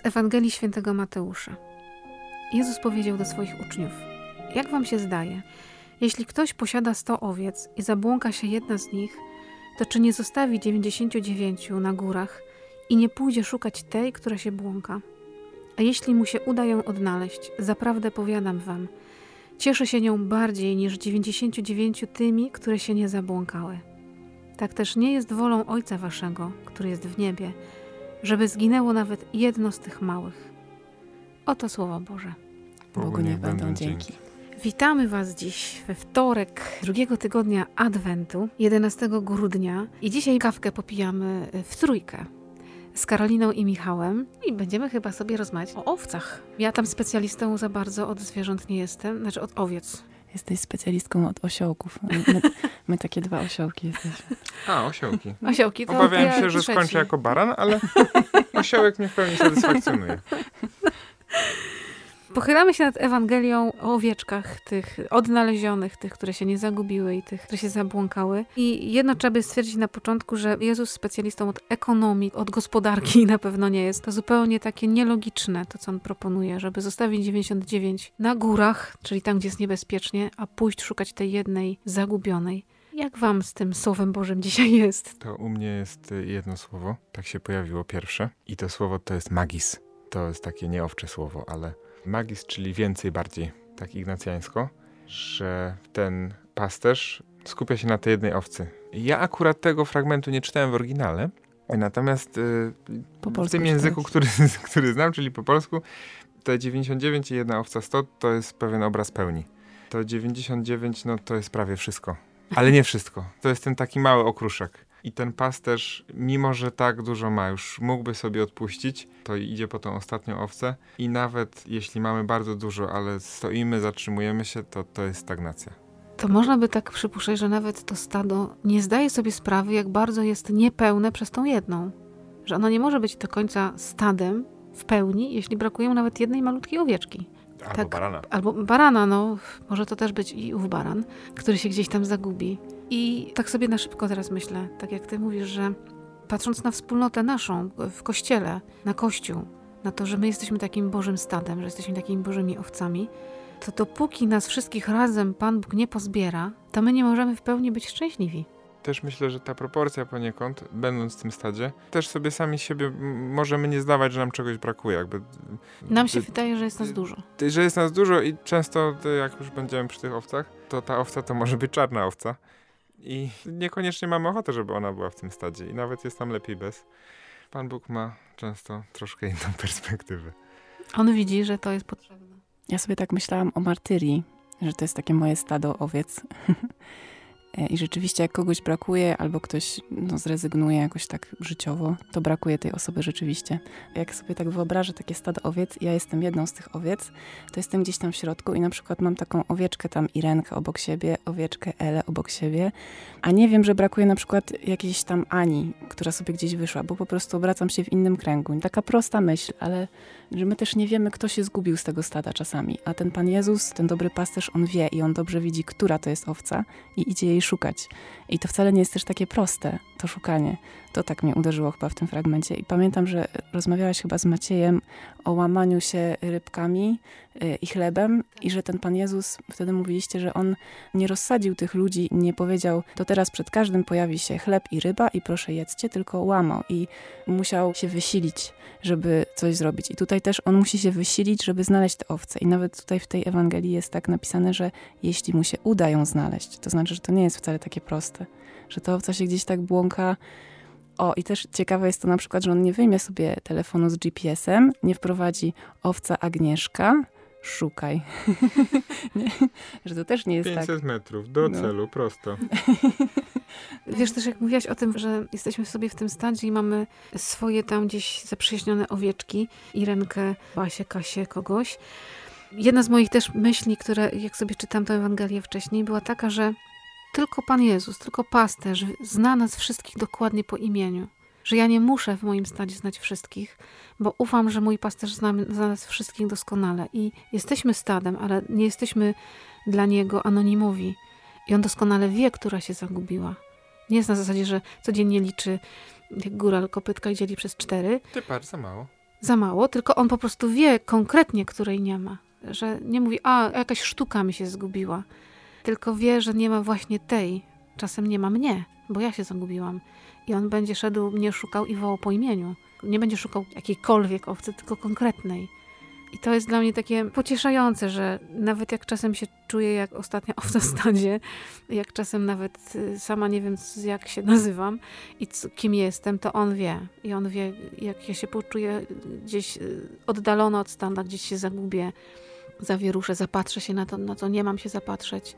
Z Ewangelii Świętego Mateusza. Jezus powiedział do swoich uczniów: Jak wam się zdaje, jeśli ktoś posiada sto owiec i zabłąka się jedna z nich, to czy nie zostawi dziewięćdziesięciu dziewięciu na górach i nie pójdzie szukać tej, która się błąka? A jeśli mu się uda ją odnaleźć, zaprawdę powiadam wam, cieszy się nią bardziej niż dziewięćdziesięciu dziewięciu tymi, które się nie zabłąkały. Tak też nie jest wolą Ojca Waszego, który jest w niebie, żeby zginęło nawet jedno z tych małych. Oto słowo Boże. Bogu niech będą dzięki. Witamy Was dziś we wtorek drugiego tygodnia Adwentu, 11 grudnia. I dzisiaj kawkę popijamy w trójkę z Karoliną i Michałem i będziemy chyba sobie rozmawiać o owcach. Ja tam specjalistą za bardzo od zwierząt nie jestem, znaczy od owiec. Jesteś specjalistką od osiołków. My, my takie dwa osiołki jesteśmy. A, osiołki. Osiołki to Obawiałem ja się, że trzeci. skończę jako baran, ale osiołek mnie w pełni satysfakcjonuje. Pochylamy się nad Ewangelią o owieczkach, tych odnalezionych, tych, które się nie zagubiły i tych, które się zabłąkały. I jedno trzeba by stwierdzić na początku, że Jezus specjalistą od ekonomii, od gospodarki na pewno nie jest. To zupełnie takie nielogiczne, to co on proponuje, żeby zostawić 99 na górach, czyli tam, gdzie jest niebezpiecznie, a pójść szukać tej jednej zagubionej. Jak wam z tym Słowem Bożym dzisiaj jest? To u mnie jest y, jedno słowo, tak się pojawiło pierwsze. I to słowo to jest magis. To jest takie nieowcze słowo, ale magis, czyli więcej, bardziej, tak ignacjańsko, że ten pasterz skupia się na tej jednej owcy. Ja akurat tego fragmentu nie czytałem w oryginale, natomiast y, Po w tym języku, który, który znam, czyli po polsku, te 99 i jedna owca 100 to jest pewien obraz pełni. To 99, no to jest prawie wszystko. Ale nie wszystko. To jest ten taki mały okruszek. I ten pasterz, mimo że tak dużo ma, już mógłby sobie odpuścić, to idzie po tą ostatnią owcę. I nawet jeśli mamy bardzo dużo, ale stoimy, zatrzymujemy się, to to jest stagnacja. To można by tak przypuszczać, że nawet to stado nie zdaje sobie sprawy, jak bardzo jest niepełne przez tą jedną. Że ono nie może być do końca stadem w pełni, jeśli brakuje mu nawet jednej malutkiej owieczki. Albo Tak. barana. Albo barana, no, może to też być i ów baran, który się gdzieś tam zagubi. I tak sobie na szybko teraz myślę, tak jak ty mówisz, że patrząc na wspólnotę naszą w kościele, na kościół, na to, że my jesteśmy takim Bożym stadem, że jesteśmy takimi Bożymi owcami, to dopóki nas wszystkich razem Pan Bóg nie pozbiera, to my nie możemy w pełni być szczęśliwi. Też myślę, że ta proporcja poniekąd, będąc w tym stadzie, też sobie sami siebie możemy nie zdawać, że nam czegoś brakuje. Jakby, Nam się Ty- wydaje, że jest nas dużo. ty- że jest nas dużo i często, jak już będziemy przy tych owcach, to ta owca to może być czarna owca. I niekoniecznie mamy ochotę, żeby ona była w tym stadzie. I nawet jest nam lepiej bez. Pan Bóg ma często troszkę inną perspektywę. On widzi, że to jest potrzebne. Ja sobie tak myślałam o martyrii, że to jest takie moje stado owiec. E, I rzeczywiście, jak kogoś brakuje, albo ktoś no, zrezygnuje jakoś tak życiowo, to brakuje tej osoby rzeczywiście. Jak sobie tak wyobrażę takie stado owiec, ja jestem jedną z tych owiec, to jestem gdzieś tam w środku i na przykład mam taką owieczkę tam Irenkę obok siebie, owieczkę Elę obok siebie, a nie wiem, że brakuje na przykład jakiejś tam Ani, która sobie gdzieś wyszła, bo po prostu obracam się w innym kręgu. Taka prosta myśl, ale że my też nie wiemy, kto się zgubił z tego stada czasami. A ten Pan Jezus, ten dobry pasterz, on wie i on dobrze widzi, która to jest owca i idzie jej szukać. I to wcale nie jest też takie proste, to szukanie. To tak mnie uderzyło chyba w tym fragmencie. I pamiętam, że rozmawiałaś chyba z Maciejem o łamaniu się rybkami y, i chlebem i że ten Pan Jezus, wtedy mówiliście, że on nie rozsadził tych ludzi, nie powiedział, to teraz przed każdym pojawi się chleb i ryba i proszę jedzcie, tylko łamał i musiał się wysilić, żeby coś zrobić. I tutaj też on musi się wysilić, żeby znaleźć te owce. I nawet tutaj w tej Ewangelii jest tak napisane, że jeśli mu się uda ją znaleźć, to znaczy, że to nie jest wcale takie proste, że ta owca się gdzieś tak błąka. O, i też ciekawe jest to na przykład, że on nie wyjmie sobie telefonu z GPS-em, nie wprowadzi owca Agnieszka, szukaj. nie? Że to też nie jest tak. 500 metrów do No. celu, prosto. Wiesz też, jak mówiłaś o tym, że jesteśmy sobie w tym stadzie i mamy swoje tam gdzieś zaprzyjaźnione owieczki, Irenkę, Basię, Kasię, kogoś. Jedna z moich też myśli, które jak sobie czytam tę Ewangelię wcześniej, była taka, że tylko Pan Jezus, tylko pasterz zna nas wszystkich dokładnie po imieniu. Że ja nie muszę w moim stadzie znać wszystkich, bo ufam, że mój pasterz zna, zna nas wszystkich doskonale. I jesteśmy stadem, ale nie jesteśmy dla niego anonimowi. I on doskonale wie, która się zagubiła. Nie jest na zasadzie, że codziennie liczy jak góral kopytka i dzieli przez cztery. Ty patrz, za mało. za mało, tylko on po prostu wie konkretnie, której nie ma. Że nie mówi, a jakaś sztuka mi się zgubiła, tylko wie, że nie ma właśnie tej. Czasem nie ma mnie, bo ja się zagubiłam. I on będzie szedł, mnie szukał i wołał po imieniu. Nie będzie szukał jakiejkolwiek owcy, tylko konkretnej. I to jest dla mnie takie pocieszające, że nawet jak czasem się czuję jak ostatnia owca w stadzie, jak czasem nawet y, sama nie wiem jak się nazywam i kim jestem, to on wie. I on wie, jak ja się poczuję gdzieś y, oddalona od standa, gdzieś się zagubię, zawieruszę, zapatrzę się na to, na co nie mam się zapatrzeć,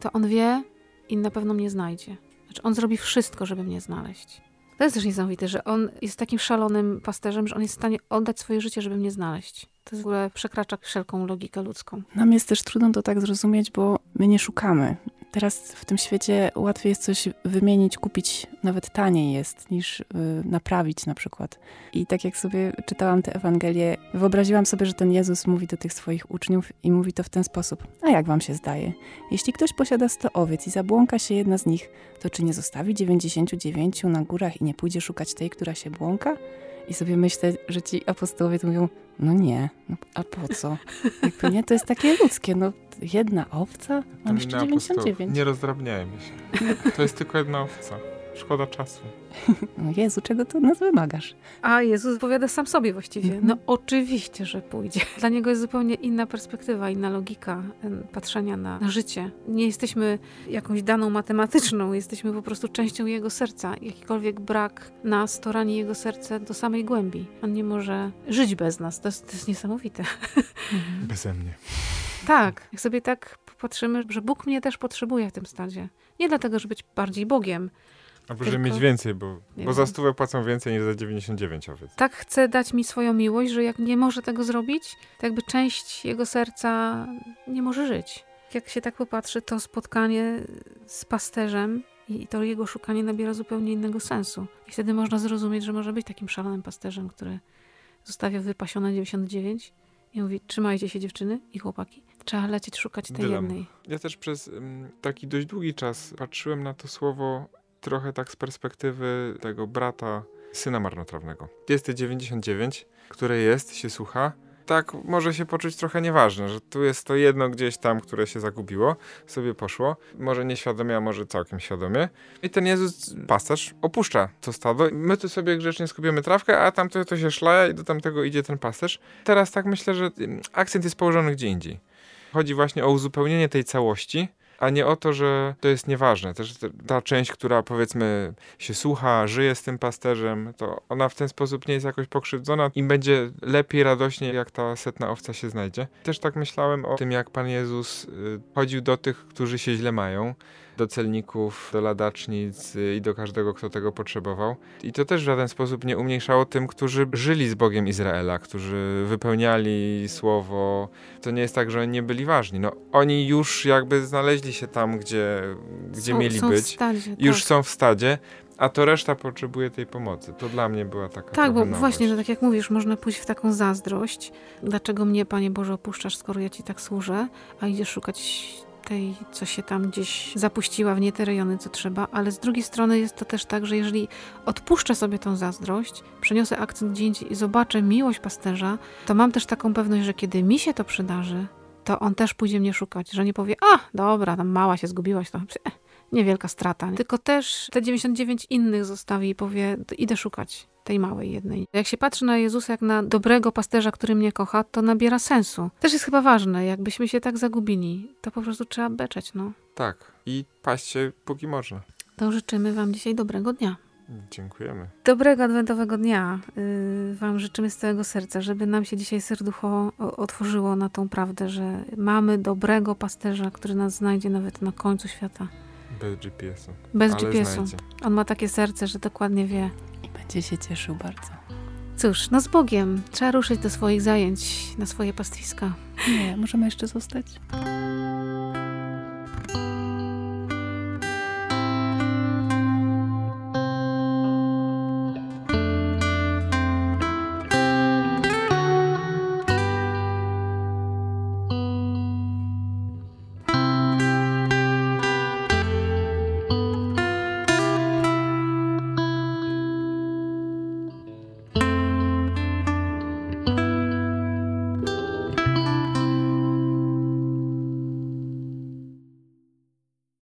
to on wie i na pewno mnie znajdzie. Znaczy on zrobi wszystko, żeby mnie znaleźć. To jest też niesamowite, że on jest takim szalonym pasterzem, że on jest w stanie oddać swoje życie, żeby mnie znaleźć. To w ogóle przekracza wszelką logikę ludzką. Nam jest też trudno to tak zrozumieć, bo my nie szukamy. Teraz w tym świecie łatwiej jest coś wymienić, kupić nawet taniej jest niż y, naprawić na przykład. I tak jak sobie czytałam tę Ewangelię, wyobraziłam sobie, że ten Jezus mówi do tych swoich uczniów i mówi to w ten sposób. A jak wam się zdaje? Jeśli ktoś posiada 100 owiec i zabłąka się jedna z nich, to czy nie zostawi 99 na górach i nie pójdzie szukać tej, która się błąka? I sobie myślę, że ci apostołowie to mówią, no nie, no, a po co? Jakby nie, to jest takie ludzkie, no jedna owca, mam jeszcze 99. Nie rozdrabniajmy się. To jest tylko jedna owca. Szkoda czasu. No Jezu, czego tu nas wymagasz? A Jezus powiada sam sobie właściwie. No mhm. oczywiście, że pójdzie. Dla niego jest zupełnie inna perspektywa, inna logika patrzenia na, na życie. Nie jesteśmy jakąś daną matematyczną, jesteśmy po prostu częścią jego serca. Jakikolwiek brak nas, to rani jego serce do samej głębi. On nie może żyć bez nas. To jest, to jest niesamowite. Mhm. Beze mnie. Tak, jak sobie tak popatrzymy, że Bóg mnie też potrzebuje w tym stadzie. Nie dlatego, żeby być bardziej Bogiem, Albo żeby mieć więcej, bo, bo za stówę płacą więcej niż za 99 owiec. Tak chce dać mi swoją miłość, że jak nie może tego zrobić, to jakby część jego serca nie może żyć. Jak się tak popatrzy, to spotkanie z pasterzem i to jego szukanie nabiera zupełnie innego sensu. I wtedy można zrozumieć, że może być takim szalonym pasterzem, który zostawia wypasione 99 i mówi, trzymajcie się dziewczyny i chłopaki. Trzeba lecieć szukać tej Dylam. jednej. Ja też przez taki dość długi czas patrzyłem na to słowo trochę tak z perspektywy tego brata, syna marnotrawnego. Jest te 99, które jest, się słucha. Tak może się poczuć trochę nieważne, że tu jest to jedno gdzieś tam, które się zagubiło, sobie poszło. Może nieświadomie, a może całkiem świadomie. I ten Jezus, pasterz, opuszcza to stado. My tu sobie grzecznie skupiamy trawkę, a tamto to się szlaja i do tamtego idzie ten pasterz. Teraz tak myślę, że akcent jest położony gdzie indziej. Chodzi właśnie o uzupełnienie tej całości, a nie o to, że to jest nieważne. Też ta część, która powiedzmy się słucha, żyje z tym pasterzem, to ona w ten sposób nie jest jakoś pokrzywdzona i będzie lepiej, radośnie, jak ta setna owca się znajdzie. Też tak myślałem o tym, jak Pan Jezus y, chodził do tych, którzy się źle mają do celników, do ladacznic i do każdego, kto tego potrzebował. I to też w żaden sposób nie umniejszało tym, którzy żyli z Bogiem Izraela, którzy wypełniali słowo. To nie jest tak, że oni nie byli ważni. No, oni już jakby znaleźli się tam, gdzie, gdzie są, mieli są być. W stadzie, już tak. są w stadzie. A to reszta potrzebuje tej pomocy. To dla mnie była taka. Tak, bo nowość. właśnie, no tak jak mówisz, można pójść w taką zazdrość. Dlaczego mnie, Panie Boże, opuszczasz, skoro ja Ci tak służę, a idziesz szukać tej, co się tam gdzieś zapuściła w nie te rejony, co trzeba, ale z drugiej strony jest to też tak, że jeżeli odpuszczę sobie tą zazdrość, przeniosę akcent gdzie indziej i zobaczę miłość pasterza, to mam też taką pewność, że kiedy mi się to przydarzy, to on też pójdzie mnie szukać, że nie powie, a dobra, tam mała się zgubiłaś, to niewielka strata. Tylko też te 99 innych zostawi i powie, idę szukać tej małej jednej. Jak się patrzy na Jezusa jak na dobrego pasterza, który mnie kocha, to nabiera sensu. Też jest chyba ważne, jakbyśmy się tak zagubili, to po prostu trzeba beczeć, no. Tak, i paść się póki można. To życzymy Wam dzisiaj dobrego dnia. Dziękujemy. Dobrego adwentowego dnia yy, Wam życzymy z całego serca, żeby nam się dzisiaj serducho otworzyło na tą prawdę, że mamy dobrego pasterza, który nas znajdzie nawet na końcu świata. Bez GPS-u. Bez GPS-u. On ma takie serce, że dokładnie wie. Będzie się cieszył bardzo. Cóż, no z Bogiem. Trzeba ruszyć do swoich zajęć, na swoje pastwiska. Nie, możemy jeszcze zostać.